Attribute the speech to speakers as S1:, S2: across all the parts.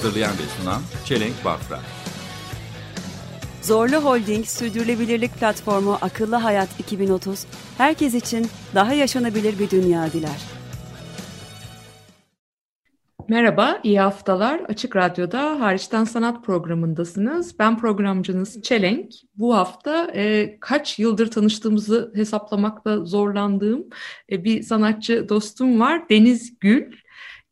S1: Hazırlayan ve sunan Çelenk Bafra
S2: Zorlu Holding Sürdürülebilirlik Platformu Akıllı Hayat 2030, herkes için daha yaşanabilir bir dünya diler.
S3: Merhaba, iyi haftalar. Açık Radyo'da Hariçten Sanat programındasınız. Ben programcınız Çelenk. Bu hafta e, kaç yıldır tanıştığımızı hesaplamakta zorlandığım e, bir sanatçı dostum var. Deniz Gül.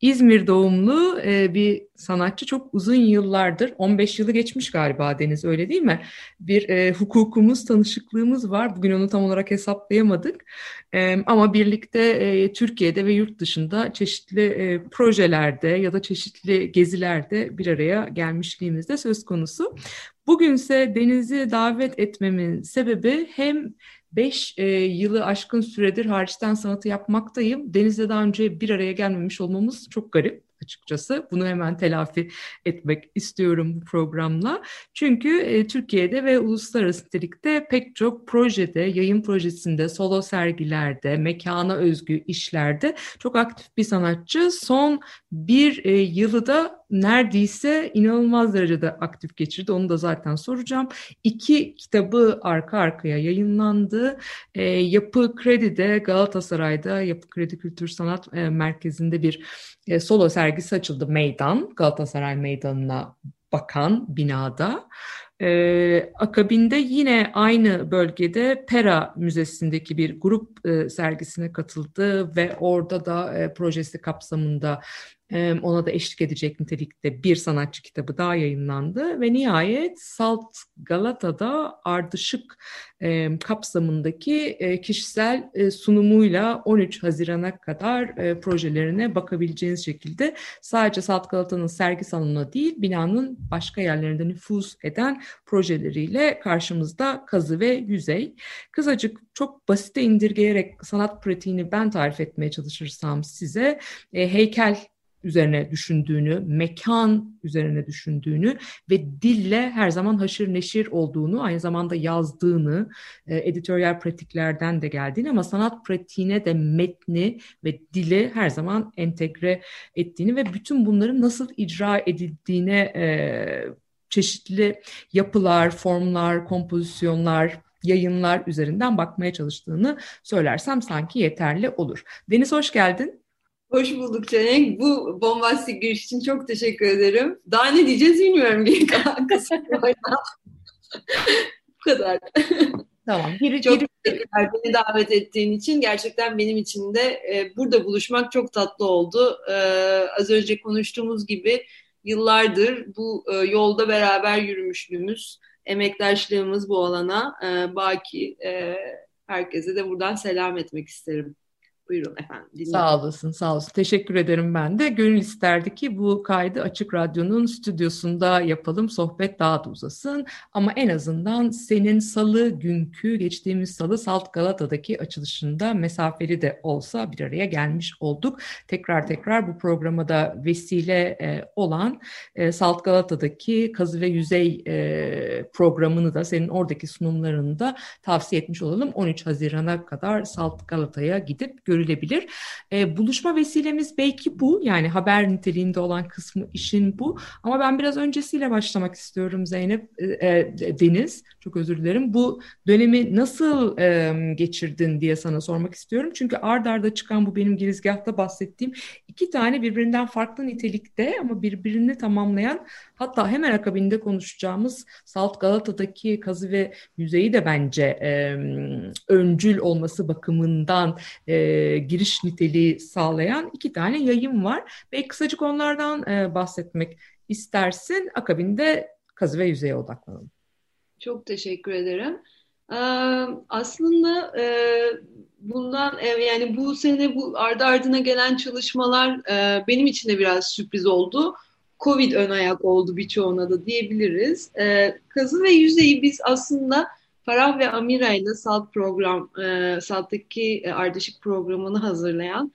S3: İzmir doğumlu e, bir sanatçı çok uzun yıllardır, 15 yılı geçmiş galiba Deniz öyle değil mi? Bir e, hukukumuz, tanışıklığımız var. Bugün onu tam olarak hesaplayamadık. E, ama birlikte e, Türkiye'de ve yurt dışında çeşitli e, projelerde ya da çeşitli gezilerde bir araya gelmişliğimiz de söz konusu. Bugünse Deniz'i davet etmemin sebebi hem 5 e, yılı aşkın süredir hariçten sanatı yapmaktayım. Deniz'le daha önce bir araya gelmemiş olmamız çok garip açıkçası. Bunu hemen telafi etmek istiyorum bu programla. Çünkü e, Türkiye'de ve uluslararası nitelikte pek çok projede, yayın projesinde, solo sergilerde, mekana özgü işlerde çok aktif bir sanatçı. Son bir e, yılı da neredeyse inanılmaz derecede aktif geçirdi. Onu da zaten soracağım. İki kitabı arka arkaya yayınlandı. E, Yapı Kredi'de Galatasaray'da Yapı Kredi Kültür Sanat e, Merkezi'nde bir e, solo sergisi açıldı Meydan. Galatasaray Meydanı'na bakan binada. Ee, akabinde yine aynı bölgede Pera Müzesi'ndeki bir grup e, sergisine katıldı ve orada da e, projesi kapsamında ona da eşlik edecek nitelikte bir sanatçı kitabı daha yayınlandı ve nihayet Salt Galata'da Ardışık kapsamındaki kişisel sunumuyla 13 Haziran'a kadar projelerine bakabileceğiniz şekilde sadece Salt Galata'nın sergi salonuna değil binanın başka yerlerinde nüfuz eden projeleriyle karşımızda kazı ve yüzey. Kısacık çok basite indirgeyerek sanat pratiğini ben tarif etmeye çalışırsam size heykel üzerine düşündüğünü, mekan üzerine düşündüğünü ve dille her zaman haşır neşir olduğunu, aynı zamanda yazdığını, e, editoryal pratiklerden de geldiğini ama sanat pratiğine de metni ve dili her zaman entegre ettiğini ve bütün bunların nasıl icra edildiğine e, çeşitli yapılar, formlar, kompozisyonlar, yayınlar üzerinden bakmaya çalıştığını söylersem sanki yeterli olur. Deniz hoş geldin.
S4: Hoş bulduk Çelenk. Bu bombastik giriş için çok teşekkür ederim. Daha ne diyeceğiz bilmiyorum bir Bu kadar.
S3: Tamam. Giri,
S4: çok teşekkürler beni davet ettiğin için. Gerçekten benim için de e, burada buluşmak çok tatlı oldu. E, az önce konuştuğumuz gibi yıllardır bu e, yolda beraber yürümüşlüğümüz, emektaşlığımız bu alana e, baki. E, herkese de buradan selam etmek isterim. Buyurun efendim. Dinleyin.
S3: Sağ olasın, sağ olasın. Teşekkür ederim ben de. Gönül isterdi ki bu kaydı Açık Radyo'nun stüdyosunda yapalım, sohbet daha da uzasın. Ama en azından senin salı günkü, geçtiğimiz salı Salt Galata'daki açılışında mesafeli de olsa bir araya gelmiş olduk. Tekrar tekrar bu programa da vesile e, olan e, Salt Galata'daki kazı ve yüzey e, programını da senin oradaki sunumlarını da tavsiye etmiş olalım. 13 Haziran'a kadar Salt Galata'ya gidip görülebilir. E, buluşma vesilemiz belki bu yani haber niteliğinde olan kısmı işin bu. Ama ben biraz öncesiyle başlamak istiyorum Zeynep e, e, Deniz çok özür dilerim. Bu dönemi nasıl e, geçirdin diye sana sormak istiyorum. Çünkü ard arda çıkan bu benim girizgahta bahsettiğim iki tane birbirinden farklı nitelikte ama birbirini tamamlayan hatta hemen akabinde konuşacağımız Salt Galata'daki kazı ve yüzeyi de bence e, öncül olması bakımından e, giriş niteliği sağlayan iki tane yayın var. Ve kısacık onlardan e, bahsetmek istersin. Akabinde kazı ve yüzeye odaklanalım.
S4: Çok teşekkür ederim. Aslında bundan yani bu sene bu ardı ardına gelen çalışmalar benim için de biraz sürpriz oldu. Covid ön ayak oldu birçoğuna da diyebiliriz. Kazı ve yüzeyi biz aslında Farah ve Amira ile SALT program, SALT'taki ardışık programını hazırlayan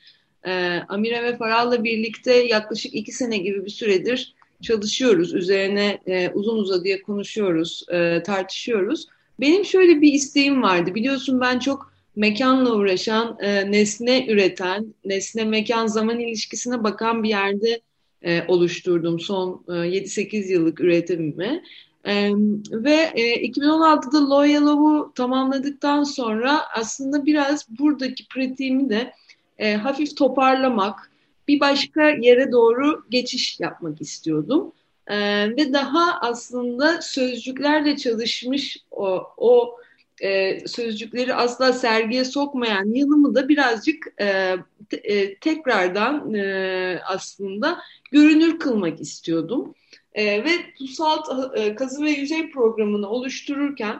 S4: Amira ve Farah'la birlikte yaklaşık iki sene gibi bir süredir çalışıyoruz. Üzerine uzun uzadıya konuşuyoruz, tartışıyoruz. Benim şöyle bir isteğim vardı. Biliyorsun ben çok mekanla uğraşan, e, nesne üreten, nesne mekan zaman ilişkisine bakan bir yerde e, oluşturdum son e, 7-8 yıllık üretimimi. E, ve e, 2016'da Loyalov'u tamamladıktan sonra aslında biraz buradaki pratiğimi de e, hafif toparlamak, bir başka yere doğru geçiş yapmak istiyordum. E, ve daha aslında sözcüklerle çalışmış o, o e, sözcükleri asla sergiye sokmayan yanımı da birazcık e, te, e, tekrardan e, aslında görünür kılmak istiyordum. E, ve bu salt e, kazı ve yüzey programını oluştururken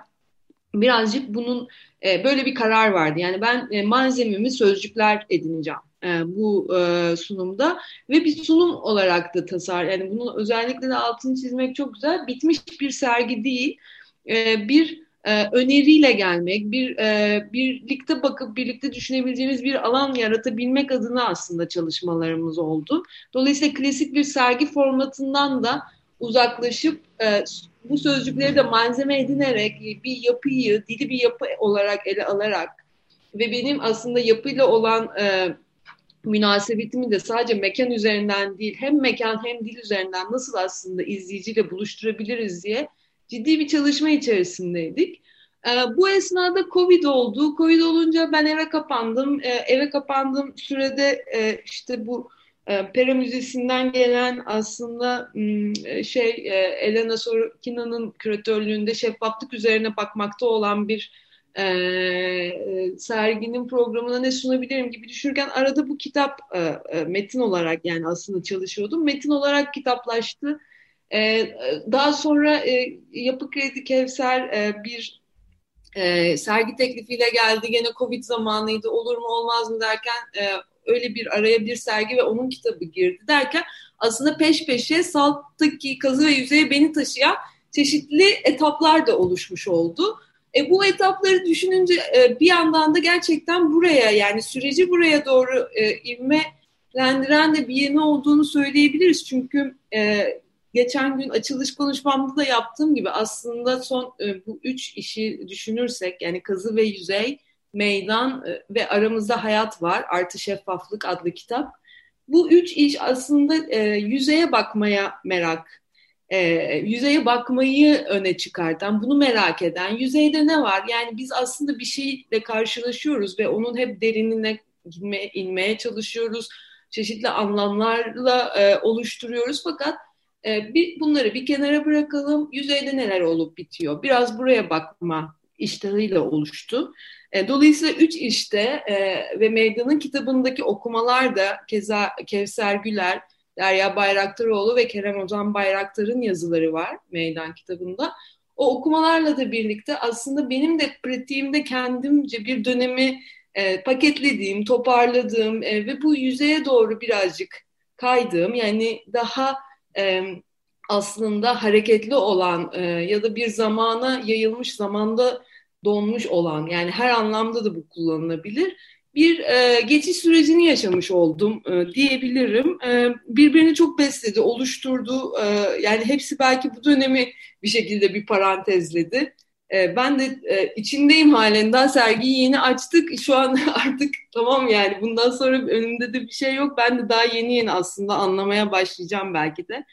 S4: birazcık bunun e, böyle bir karar vardı. Yani ben e, malzememi sözcükler edineceğim e, bu e, sunumda ve bir sunum olarak da tasar. Yani bunun özellikle de altını çizmek çok güzel. Bitmiş bir sergi değil, e, bir öneriyle gelmek, bir birlikte bakıp birlikte düşünebileceğimiz bir alan yaratabilmek adına aslında çalışmalarımız oldu. Dolayısıyla klasik bir sergi formatından da uzaklaşıp bu sözcükleri de malzeme edinerek bir yapıyı, dili bir yapı olarak ele alarak ve benim aslında yapıyla olan e, münasebetimi de sadece mekan üzerinden değil hem mekan hem dil üzerinden nasıl aslında izleyiciyle buluşturabiliriz diye ciddi bir çalışma içerisindeydik. E, bu esnada Covid oldu. Covid olunca ben eve kapandım. E, eve kapandığım sürede e, işte bu e, Pera Müzesi'nden gelen aslında şey e, Elena Sorokina'nın küratörlüğünde şeffaflık üzerine bakmakta olan bir e, serginin programına ne sunabilirim gibi düşünürken arada bu kitap e, metin olarak yani aslında çalışıyordum. Metin olarak kitaplaştı. E, daha sonra e, Yapı Kredi Kevser e, bir e, sergi teklifiyle geldi. Gene Covid zamanıydı olur mu olmaz mı derken e, öyle bir araya bir sergi ve onun kitabı girdi derken aslında peş peşe Salt'taki kazı ve yüzeye beni taşıyan çeşitli etaplar da oluşmuş oldu. E, bu etapları düşününce e, bir yandan da gerçekten buraya yani süreci buraya doğru e, ivmelendiren de bir yeni olduğunu söyleyebiliriz. Çünkü e, geçen gün açılış konuşmamda da yaptığım gibi aslında son e, bu üç işi düşünürsek yani kazı ve yüzey, meydan e, ve aramızda hayat var artı şeffaflık adlı kitap. Bu üç iş aslında e, yüzeye bakmaya merak e, yüzeye bakmayı öne çıkartan, bunu merak eden, yüzeyde ne var? Yani biz aslında bir şeyle karşılaşıyoruz ve onun hep derinine inme, inmeye çalışıyoruz. Çeşitli anlamlarla e, oluşturuyoruz fakat e, bir, bunları bir kenara bırakalım. Yüzeyde neler olup bitiyor? Biraz buraya bakma iştahıyla oluştu. E, dolayısıyla üç işte e, ve Meydan'ın kitabındaki okumalar da keza Kevser Güler, Derya Bayraktaroğlu ve Kerem Ozan Bayraktar'ın yazıları var Meydan kitabında. O okumalarla da birlikte aslında benim de pratiğimde kendimce bir dönemi e, paketlediğim, toparladığım e, ve bu yüzeye doğru birazcık kaydığım yani daha e, aslında hareketli olan e, ya da bir zamana yayılmış zamanda donmuş olan yani her anlamda da bu kullanılabilir bir e, geçiş sürecini yaşamış oldum e, diyebilirim. E, birbirini çok besledi, oluşturdu. E, yani hepsi belki bu dönemi bir şekilde bir parantezledi. E, ben de e, içindeyim halen daha sergiyi yeni açtık. Şu an artık tamam yani bundan sonra önümde de bir şey yok. Ben de daha yeni yeni aslında anlamaya başlayacağım belki de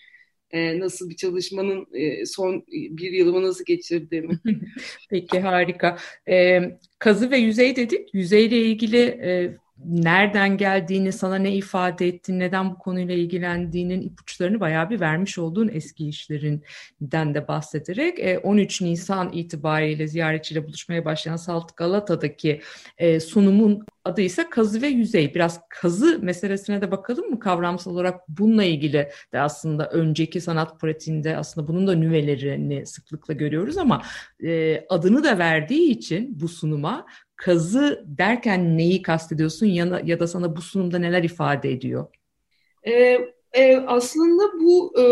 S4: e, nasıl bir çalışmanın e, son bir yılımı nasıl geçirdiğimi.
S3: Peki harika. E, kazı ve yüzey dedik. Yüzeyle ilgili e, nereden geldiğini, sana ne ifade ettiğini, neden bu konuyla ilgilendiğinin ipuçlarını bayağı bir vermiş olduğun eski işlerinden de bahsederek 13 e, Nisan itibariyle ziyaretçiyle buluşmaya başlayan Salt Galata'daki e, sunumun adı ise kazı ve yüzey. Biraz kazı meselesine de bakalım mı kavramsal olarak bununla ilgili de aslında önceki sanat pratiğinde aslında bunun da nüvelerini sıklıkla görüyoruz ama e, adını da verdiği için bu sunuma kazı derken neyi kastediyorsun ya, ya da sana bu sunumda neler ifade ediyor?
S4: Ee, e, aslında bu e,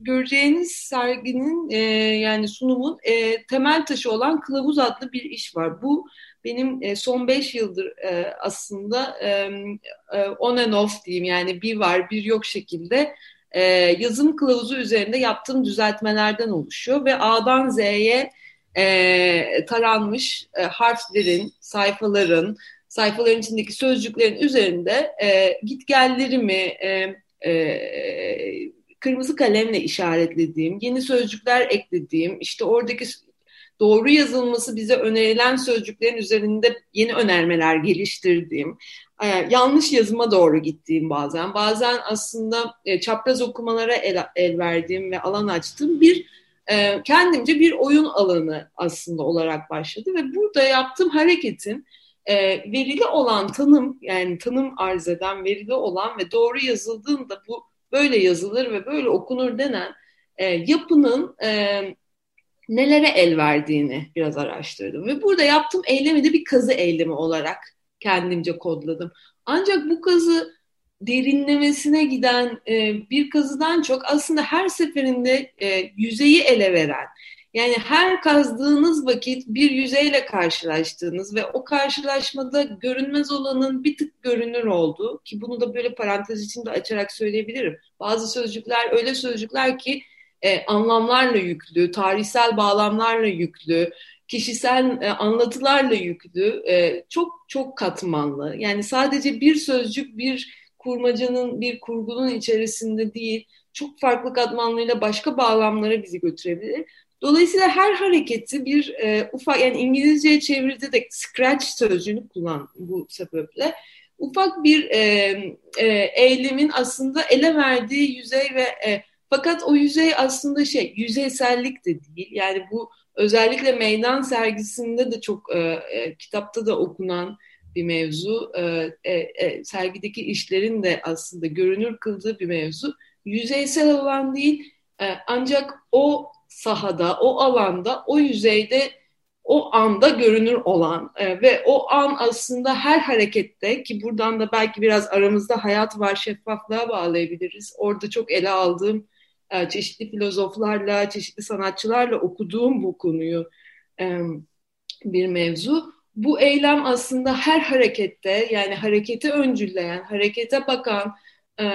S4: göreceğiniz serginin e, yani sunumun e, temel taşı olan Kılavuz adlı bir iş var. Bu benim e, son beş yıldır e, aslında e, e, on and off diyeyim yani bir var bir yok şekilde e, yazım kılavuzu üzerinde yaptığım düzeltmelerden oluşuyor ve A'dan Z'ye e, taranmış e, harflerin, sayfaların, sayfaların içindeki sözcüklerin üzerinde e, gitgellerimi e, e, kırmızı kalemle işaretlediğim, yeni sözcükler eklediğim, işte oradaki doğru yazılması bize önerilen sözcüklerin üzerinde yeni önermeler geliştirdiğim, e, yanlış yazıma doğru gittiğim bazen, bazen aslında e, çapraz okumalara el, el verdiğim ve alan açtığım bir e, kendimce bir oyun alanı aslında olarak başladı ve burada yaptığım hareketin e, verili olan tanım yani tanım arz eden verili olan ve doğru yazıldığında bu böyle yazılır ve böyle okunur denen e, yapının e, nelere el verdiğini biraz araştırdım. Ve burada yaptığım eylemi de bir kazı eylemi olarak kendimce kodladım. Ancak bu kazı derinlemesine giden e, bir kazıdan çok aslında her seferinde e, yüzeyi ele veren, yani her kazdığınız vakit bir yüzeyle karşılaştığınız ve o karşılaşmada görünmez olanın bir tık görünür olduğu ki bunu da böyle parantez içinde açarak söyleyebilirim. Bazı sözcükler öyle sözcükler ki e, anlamlarla yüklü, tarihsel bağlamlarla yüklü, kişisel e, anlatılarla yüklü, e, çok çok katmanlı. Yani sadece bir sözcük bir kurmacanın, bir kurgunun içerisinde değil, çok farklı katmanlarıyla başka bağlamlara bizi götürebilir. Dolayısıyla her hareketi bir e, ufak, yani İngilizceye çeviride de scratch sözcüğünü kullan bu sebeple. Ufak bir e, e, eylemin aslında ele verdiği yüzey ve e, fakat o yüzey aslında şey yüzeysellik de değil. Yani bu özellikle meydan sergisinde de çok e, e, kitapta da okunan bir mevzu. E, e, e, sergideki işlerin de aslında görünür kıldığı bir mevzu. Yüzeysel olan değil e, ancak o sahada, o alanda, o yüzeyde o anda görünür olan e, ve o an aslında her harekette ki buradan da belki biraz aramızda hayat var şeffaflığa bağlayabiliriz. Orada çok ele aldığım e, çeşitli filozoflarla, çeşitli sanatçılarla okuduğum bu konuyu e, bir mevzu. Bu eylem aslında her harekette yani hareketi öncülleyen, harekete bakan e,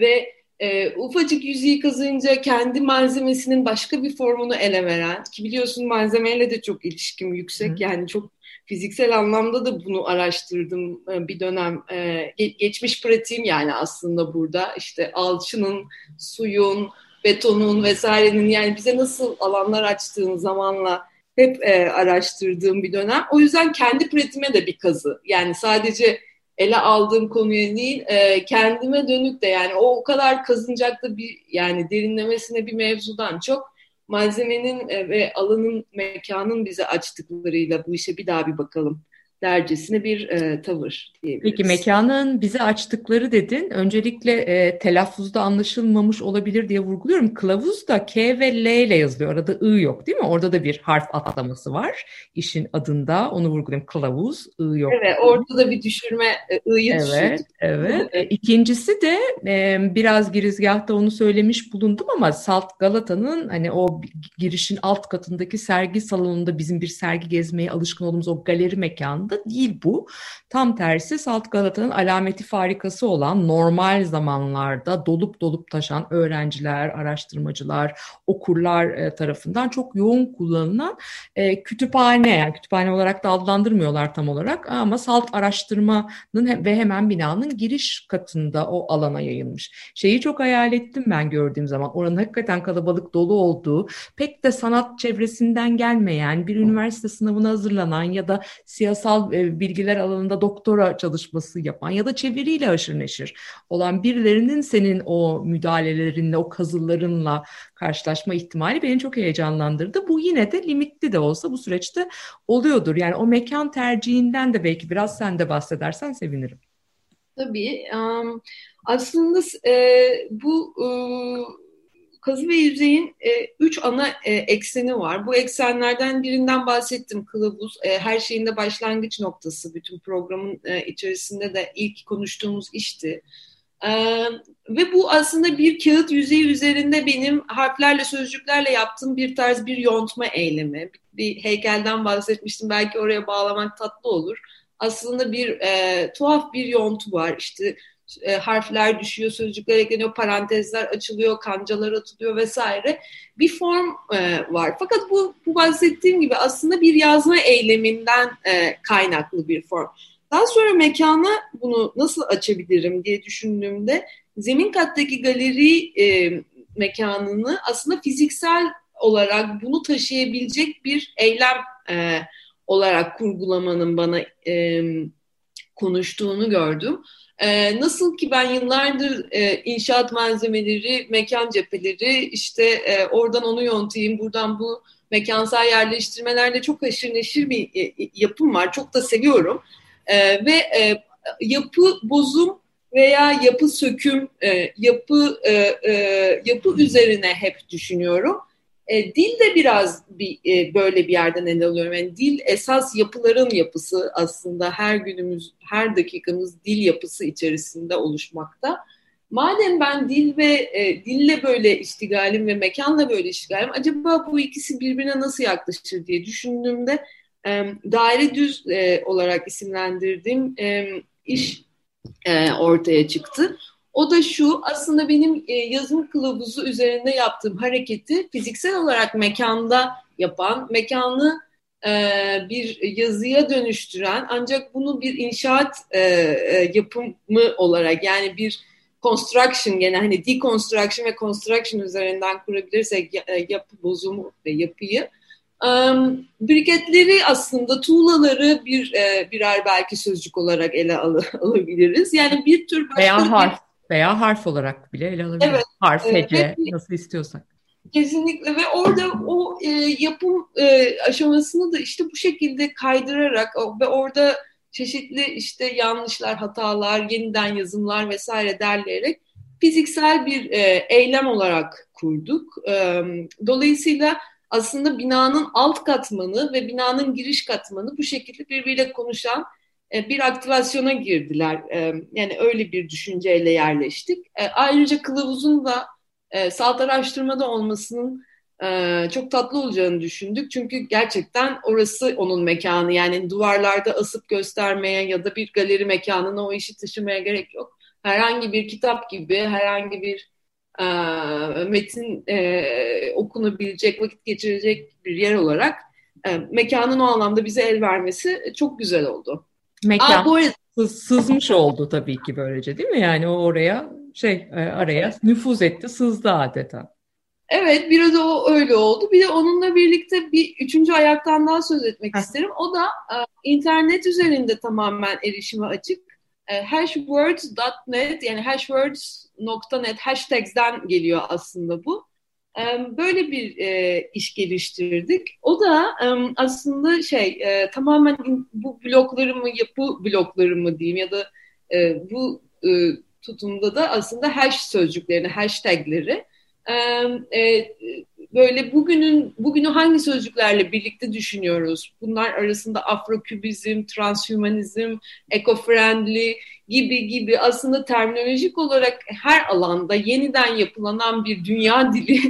S4: ve e, ufacık yüzeyi kazınca kendi malzemesinin başka bir formunu ele veren ki biliyorsun malzemeyle de çok ilişkim yüksek Hı. yani çok fiziksel anlamda da bunu araştırdım e, bir dönem e, geçmiş pratiğim yani aslında burada işte alçının suyun betonun vesairenin yani bize nasıl alanlar açtığını zamanla hep e, araştırdığım bir dönem. O yüzden kendi pratiğime de bir kazı. Yani sadece ele aldığım konuya değil, e, kendime dönük de yani o o kadar kazınacak da bir yani derinlemesine bir mevzudan çok malzemenin e, ve alanın, mekanın bize açtıklarıyla bu işe bir daha bir bakalım dercesine bir e, tavır diyebiliriz.
S3: Peki mekanın bize açtıkları dedin. Öncelikle e, telaffuzda anlaşılmamış olabilir diye vurguluyorum. Kılavuz da K ve L ile yazılıyor. Arada I yok değil mi? Orada da bir harf atlaması var. işin adında onu vurgulayayım. Kılavuz, I yok.
S4: Evet orada da bir düşürme e, I'yı
S3: Evet,
S4: düşürdük.
S3: evet. E, İkincisi de e, biraz girizgahta onu söylemiş bulundum ama Salt Galata'nın hani o girişin alt katındaki sergi salonunda bizim bir sergi gezmeye alışkın olduğumuz o galeri mekanı anlamda değil bu. Tam tersi Salt Galata'nın alameti farikası olan normal zamanlarda dolup dolup taşan öğrenciler, araştırmacılar, okurlar e, tarafından çok yoğun kullanılan e, kütüphane, yani kütüphane olarak da adlandırmıyorlar tam olarak ama salt araştırmanın ve hemen binanın giriş katında o alana yayılmış. Şeyi çok hayal ettim ben gördüğüm zaman. Oranın hakikaten kalabalık dolu olduğu, pek de sanat çevresinden gelmeyen, bir üniversite sınavına hazırlanan ya da siyasal siyasal e, bilgiler alanında doktora çalışması yapan ya da çeviriyle aşırı neşir olan birilerinin senin o müdahalelerinle, o kazılarınla karşılaşma ihtimali beni çok heyecanlandırdı. Bu yine de limitli de olsa bu süreçte oluyordur. Yani o mekan tercihinden de belki biraz sen de bahsedersen sevinirim.
S4: Tabii. Um, aslında e, bu e, kazı ve yüzeyin e, üç ana e, ekseni var. Bu eksenlerden birinden bahsettim kılavuz. E, her şeyin de başlangıç noktası bütün programın e, içerisinde de ilk konuştuğumuz işti. E, ve bu aslında bir kağıt yüzeyi üzerinde benim harflerle, sözcüklerle yaptığım bir tarz bir yontma eylemi. Bir heykelden bahsetmiştim, belki oraya bağlamak tatlı olur. Aslında bir e, tuhaf bir yontu var. İşte e, harfler düşüyor, sözcükler ekleniyor, parantezler açılıyor, kancalar atılıyor vesaire. Bir form e, var. Fakat bu, bu bahsettiğim gibi aslında bir yazma eyleminden e, kaynaklı bir form. Daha sonra mekana bunu nasıl açabilirim diye düşündüğümde zemin kattaki galeri e, mekanını aslında fiziksel olarak bunu taşıyabilecek bir eylem e, olarak kurgulamanın bana e, konuştuğunu gördüm. E, nasıl ki ben yıllardır e, inşaat malzemeleri, mekan cepheleri, işte e, oradan onu yontayım, buradan bu mekansal yerleştirmelerde çok haşır neşir bir e, yapım var. Çok da seviyorum. E, ve e, yapı bozum veya yapı söküm, e, yapı e, e, yapı üzerine hep düşünüyorum. E, dil de biraz bir, e, böyle bir yerden ele alıyorum. Yani dil esas yapıların yapısı aslında her günümüz, her dakikamız dil yapısı içerisinde oluşmakta. Madem ben dil ve e, dille böyle iştigalim ve mekanla böyle iştigalim, acaba bu ikisi birbirine nasıl yaklaşır diye düşündüğümde e, daire düz e, olarak isimlendirdiğim e, iş e, ortaya çıktı. O da şu aslında benim e, yazım kılavuzu üzerinde yaptığım hareketi fiziksel olarak mekanda yapan, mekanı e, bir yazıya dönüştüren ancak bunu bir inşaat e, e, yapımı olarak yani bir construction gene hani deconstruction ve construction üzerinden kurabilirsek e, yapı bozumu ve yapıyı Um, briketleri aslında tuğlaları bir e, birer belki sözcük olarak ele al alabiliriz. Yani bir tür
S3: başka veya harf veya harf olarak bile ele alabiliriz. Evet, harf, hece evet, nasıl istiyorsak.
S4: Kesinlikle ve orada o e, yapım e, aşamasını da işte bu şekilde kaydırarak ve orada çeşitli işte yanlışlar, hatalar, yeniden yazımlar vesaire derleyerek fiziksel bir e, eylem olarak kurduk. E, dolayısıyla aslında binanın alt katmanı ve binanın giriş katmanı bu şekilde birbiriyle konuşan e, bir aktivasyona girdiler. E, yani öyle bir düşünceyle yerleştik. E, ayrıca kılavuzun da salt araştırmada olmasının çok tatlı olacağını düşündük. Çünkü gerçekten orası onun mekanı. Yani duvarlarda asıp göstermeye ya da bir galeri mekanına o işi taşımaya gerek yok. Herhangi bir kitap gibi, herhangi bir metin okunabilecek, vakit geçirecek bir yer olarak mekanın o anlamda bize el vermesi çok güzel oldu.
S3: Mekan Aa, bu arada... sızmış oldu tabii ki böylece değil mi? Yani o oraya şey e, araya nüfuz etti, sızdı adeta.
S4: Evet biraz o öyle oldu. Bir de onunla birlikte bir üçüncü ayaktan daha söz etmek Heh. isterim. O da e, internet üzerinde tamamen erişime açık. E, hashwords.net yani hashwords.net hashtags'den geliyor aslında bu böyle bir e, iş geliştirdik. O da aslında şey e, tamamen bu bloklarımı yapı bloklarımı diyeyim ya da e, bu tutumda da aslında hash sözcüklerini, hashtagleri böyle bugünün bugünü hangi sözcüklerle birlikte düşünüyoruz? Bunlar arasında afrokübizm, transhumanizm, eco-friendly gibi gibi aslında terminolojik olarak her alanda yeniden yapılanan bir dünya dili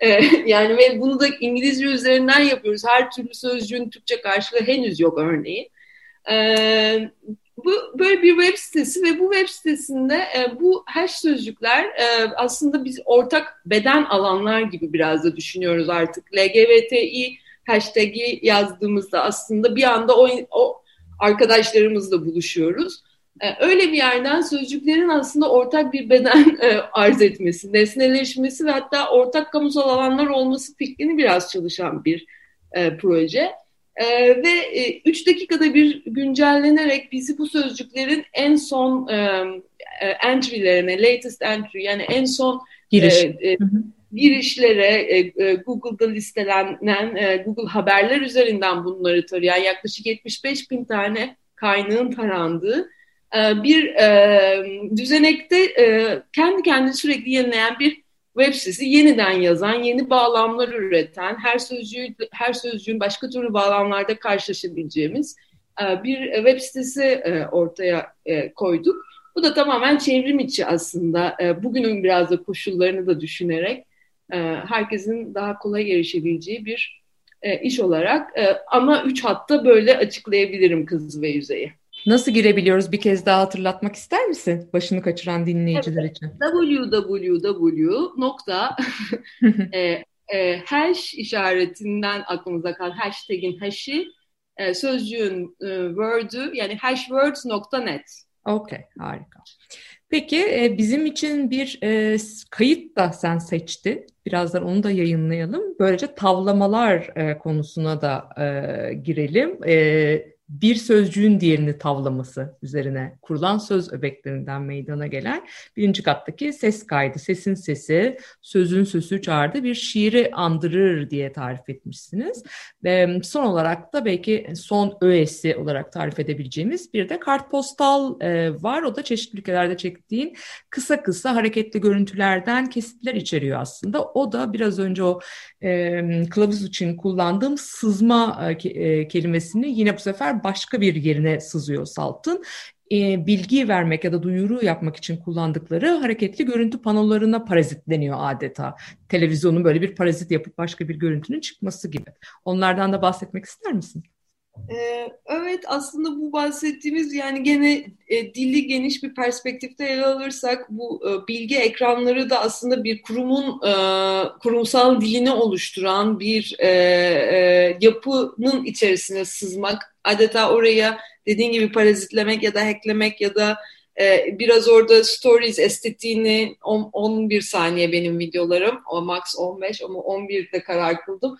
S4: e, yani ve bunu da İngilizce üzerinden yapıyoruz. Her türlü sözcüğün Türkçe karşılığı henüz yok örneğin. E, bu böyle bir web sitesi ve bu web sitesinde e, bu hash sözcükler e, aslında biz ortak beden alanlar gibi biraz da düşünüyoruz artık. LGBTİ hashtag'i yazdığımızda aslında bir anda o, o arkadaşlarımızla buluşuyoruz. E, öyle bir yerden sözcüklerin aslında ortak bir beden e, arz etmesi, nesneleşmesi ve hatta ortak kamusal alanlar olması fikrini biraz çalışan bir e, proje. E, ve e, üç dakikada bir güncellenerek bizi bu sözcüklerin en son e, e, entry'lerine, latest entry yani en son
S3: Giriş.
S4: e, e, girişlere e, e, Google'da listelenen e, Google haberler üzerinden bunları tarayan yaklaşık 75 bin tane kaynağın tarandığı e, bir e, düzenekte e, kendi kendini sürekli yenileyen bir web sitesi yeniden yazan, yeni bağlamlar üreten, her sözcüğü her sözcüğün başka türlü bağlamlarda karşılaşabileceğimiz bir web sitesi ortaya koyduk. Bu da tamamen çevrim içi aslında. E, bugünün biraz da koşullarını da düşünerek e, herkesin daha kolay erişebileceği bir e, iş olarak e, ana üç hatta böyle açıklayabilirim kız ve yüzeyi.
S3: Nasıl girebiliyoruz bir kez daha hatırlatmak ister misin? Başını kaçıran dinleyiciler
S4: Evet.
S3: için.
S4: www nokta e, e, işaretinden aklımıza kalan hashtag'in hash'i e, sözcüğün word'ü yani hashwords.net.
S3: Okey, harika. Peki bizim için bir e, kayıt da sen seçti. Birazdan onu da yayınlayalım. Böylece tavlamalar e, konusuna da e, girelim. E, bir sözcüğün diğerini tavlaması üzerine kurulan söz öbeklerinden meydana gelen birinci kattaki ses kaydı, sesin sesi, sözün sözü çağırdı bir şiiri andırır diye tarif etmişsiniz. Ve son olarak da belki son öğesi olarak tarif edebileceğimiz bir de kartpostal e, var. O da çeşitli ülkelerde çektiğin kısa kısa hareketli görüntülerden kesitler içeriyor aslında. O da biraz önce o kılavuz için kullandığım sızma e, e, kelimesini yine bu sefer başka bir yerine sızıyor Salt'ın. E, bilgi vermek ya da duyuru yapmak için kullandıkları hareketli görüntü panolarına parazitleniyor adeta. Televizyonun böyle bir parazit yapıp başka bir görüntünün çıkması gibi. Onlardan da bahsetmek ister misin?
S4: Ee, evet aslında bu bahsettiğimiz yani gene e, dili geniş bir perspektifte ele alırsak bu e, bilgi ekranları da aslında bir kurumun e, kurumsal dilini oluşturan bir e, e, yapının içerisine sızmak adeta oraya dediğin gibi parazitlemek ya da hacklemek ya da e, biraz orada stories estetiğini on- 11 saniye benim videolarım o max 15 ama 11'de karar kıldım.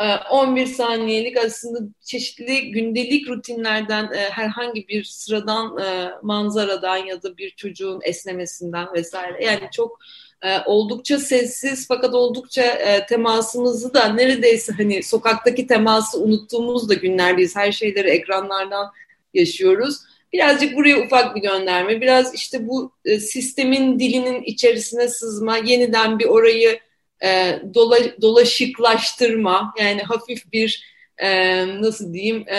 S4: Ee, 11 saniyelik aslında çeşitli gündelik rutinlerden e, herhangi bir sıradan e, manzaradan ya da bir çocuğun esnemesinden vesaire yani çok e, oldukça sessiz fakat oldukça temasımızı da neredeyse hani sokaktaki teması unuttuğumuz da günlerdeyiz. Her şeyleri ekranlardan yaşıyoruz. Birazcık buraya ufak bir gönderme. Biraz işte bu sistemin dilinin içerisine sızma, yeniden bir orayı e, dola, dolaşıklaştırma yani hafif bir e, nasıl diyeyim e,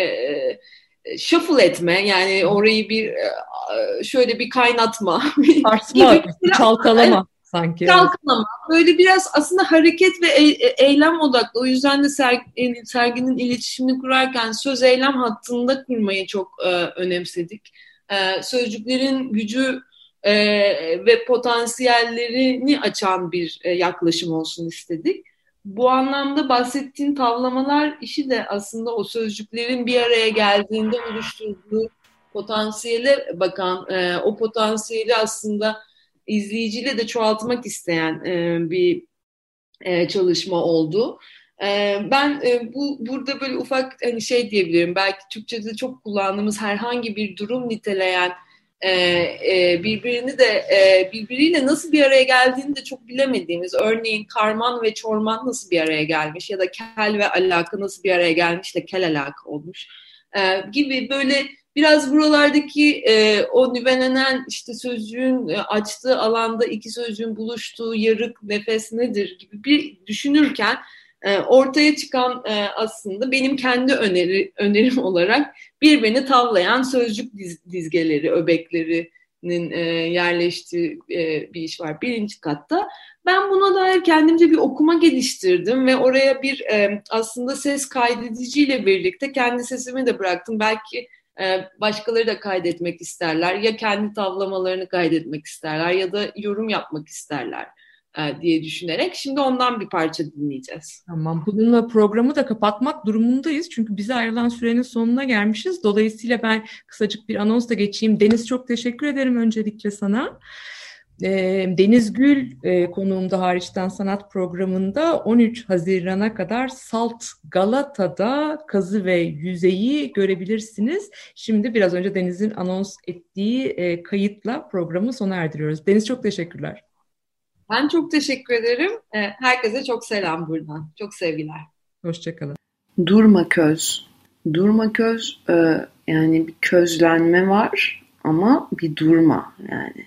S4: e, shuffle etme yani orayı bir e, şöyle bir kaynatma
S3: Sarsma,
S4: gibi.
S3: çalkalama sanki.
S4: Çalkalama. Böyle biraz aslında hareket ve e- eylem odaklı. O yüzden de serginin, serginin iletişimini kurarken söz eylem hattında kurmayı çok e, önemsedik. E, sözcüklerin gücü e, ve potansiyellerini açan bir e, yaklaşım olsun istedik. Bu anlamda bahsettiğin tavlamalar işi de aslında o sözcüklerin bir araya geldiğinde oluşturduğu potansiyele bakan, e, o potansiyeli aslında izleyiciyle de çoğaltmak isteyen e, bir e, çalışma oldu. E, ben e, bu burada böyle ufak hani şey diyebilirim. Belki Türkçe'de çok kullandığımız herhangi bir durum niteleyen e, e, birbirini de e, birbiriyle nasıl bir araya geldiğini de çok bilemediğimiz. Örneğin karman ve çorman nasıl bir araya gelmiş ya da kel ve alaka nasıl bir araya gelmiş de kel alaka olmuş e, gibi böyle biraz buralardaki e, o nüvelenen işte sözcüğün e, açtığı alanda iki sözcüğün buluştuğu yarık nefes nedir gibi bir düşünürken e, ortaya çıkan e, aslında benim kendi öneri, önerim olarak birbirini tavlayan sözcük diz, dizgeleri, öbeklerinin e, yerleştiği e, bir iş var birinci katta. Ben buna dair kendimce bir okuma geliştirdim ve oraya bir aslında ses kaydediciyle birlikte kendi sesimi de bıraktım. Belki başkaları da kaydetmek isterler ya kendi tavlamalarını kaydetmek isterler ya da yorum yapmak isterler diye düşünerek şimdi ondan bir parça dinleyeceğiz.
S3: Tamam. Bununla programı da kapatmak durumundayız. Çünkü bize ayrılan sürenin sonuna gelmişiz. Dolayısıyla ben kısacık bir anons da geçeyim. Deniz çok teşekkür ederim öncelikle sana. Deniz Gül konuğumda hariçten sanat programında 13 Haziran'a kadar Salt Galata'da kazı ve yüzeyi görebilirsiniz. Şimdi biraz önce Deniz'in anons ettiği kayıtla programı sona erdiriyoruz. Deniz çok teşekkürler.
S4: Ben çok teşekkür ederim. Herkese çok selam buradan. Çok sevgiler.
S3: Hoşçakalın.
S5: Durma köz. Durma köz yani bir közlenme var ama bir durma yani.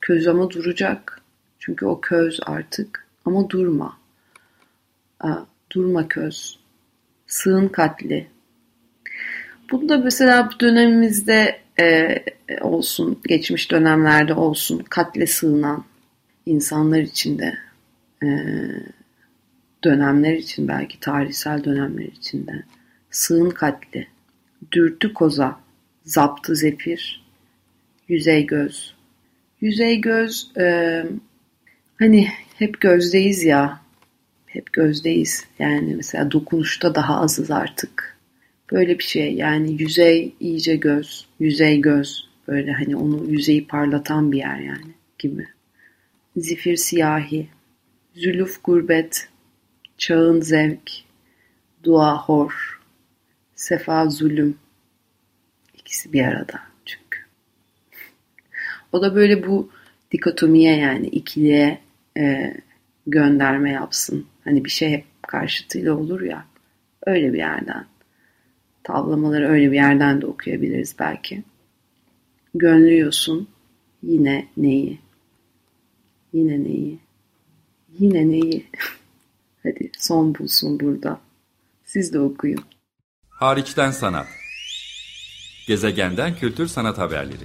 S5: Köz ama duracak. Çünkü o köz artık. Ama durma. Durma köz. Sığın katli. Bunu da mesela bu dönemimizde e, olsun, geçmiş dönemlerde olsun katle sığınan insanlar için de e, dönemler için belki tarihsel dönemler içinde sığın katli, dürtü koza, zaptı zefir, yüzey göz. Yüzey göz e, hani hep gözdeyiz ya hep gözdeyiz. Yani mesela dokunuşta daha azız artık. Böyle bir şey. Yani yüzey iyice göz yüzey göz. Böyle hani onu yüzeyi parlatan bir yer yani gibi zifir siyahi zülüf gurbet çağın zevk dua hor sefa zulüm ikisi bir arada çünkü o da böyle bu dikotomiye yani ikiliye e, gönderme yapsın. Hani bir şey hep karşıtıyla olur ya. Öyle bir yerden. Tavlamaları öyle bir yerden de okuyabiliriz belki. Gönlüyorsun yine neyi? Yine neyi? Yine neyi? Hadi son bulsun burada. Siz de okuyun.
S1: Hariçten sanat. Gezegenden kültür sanat haberleri.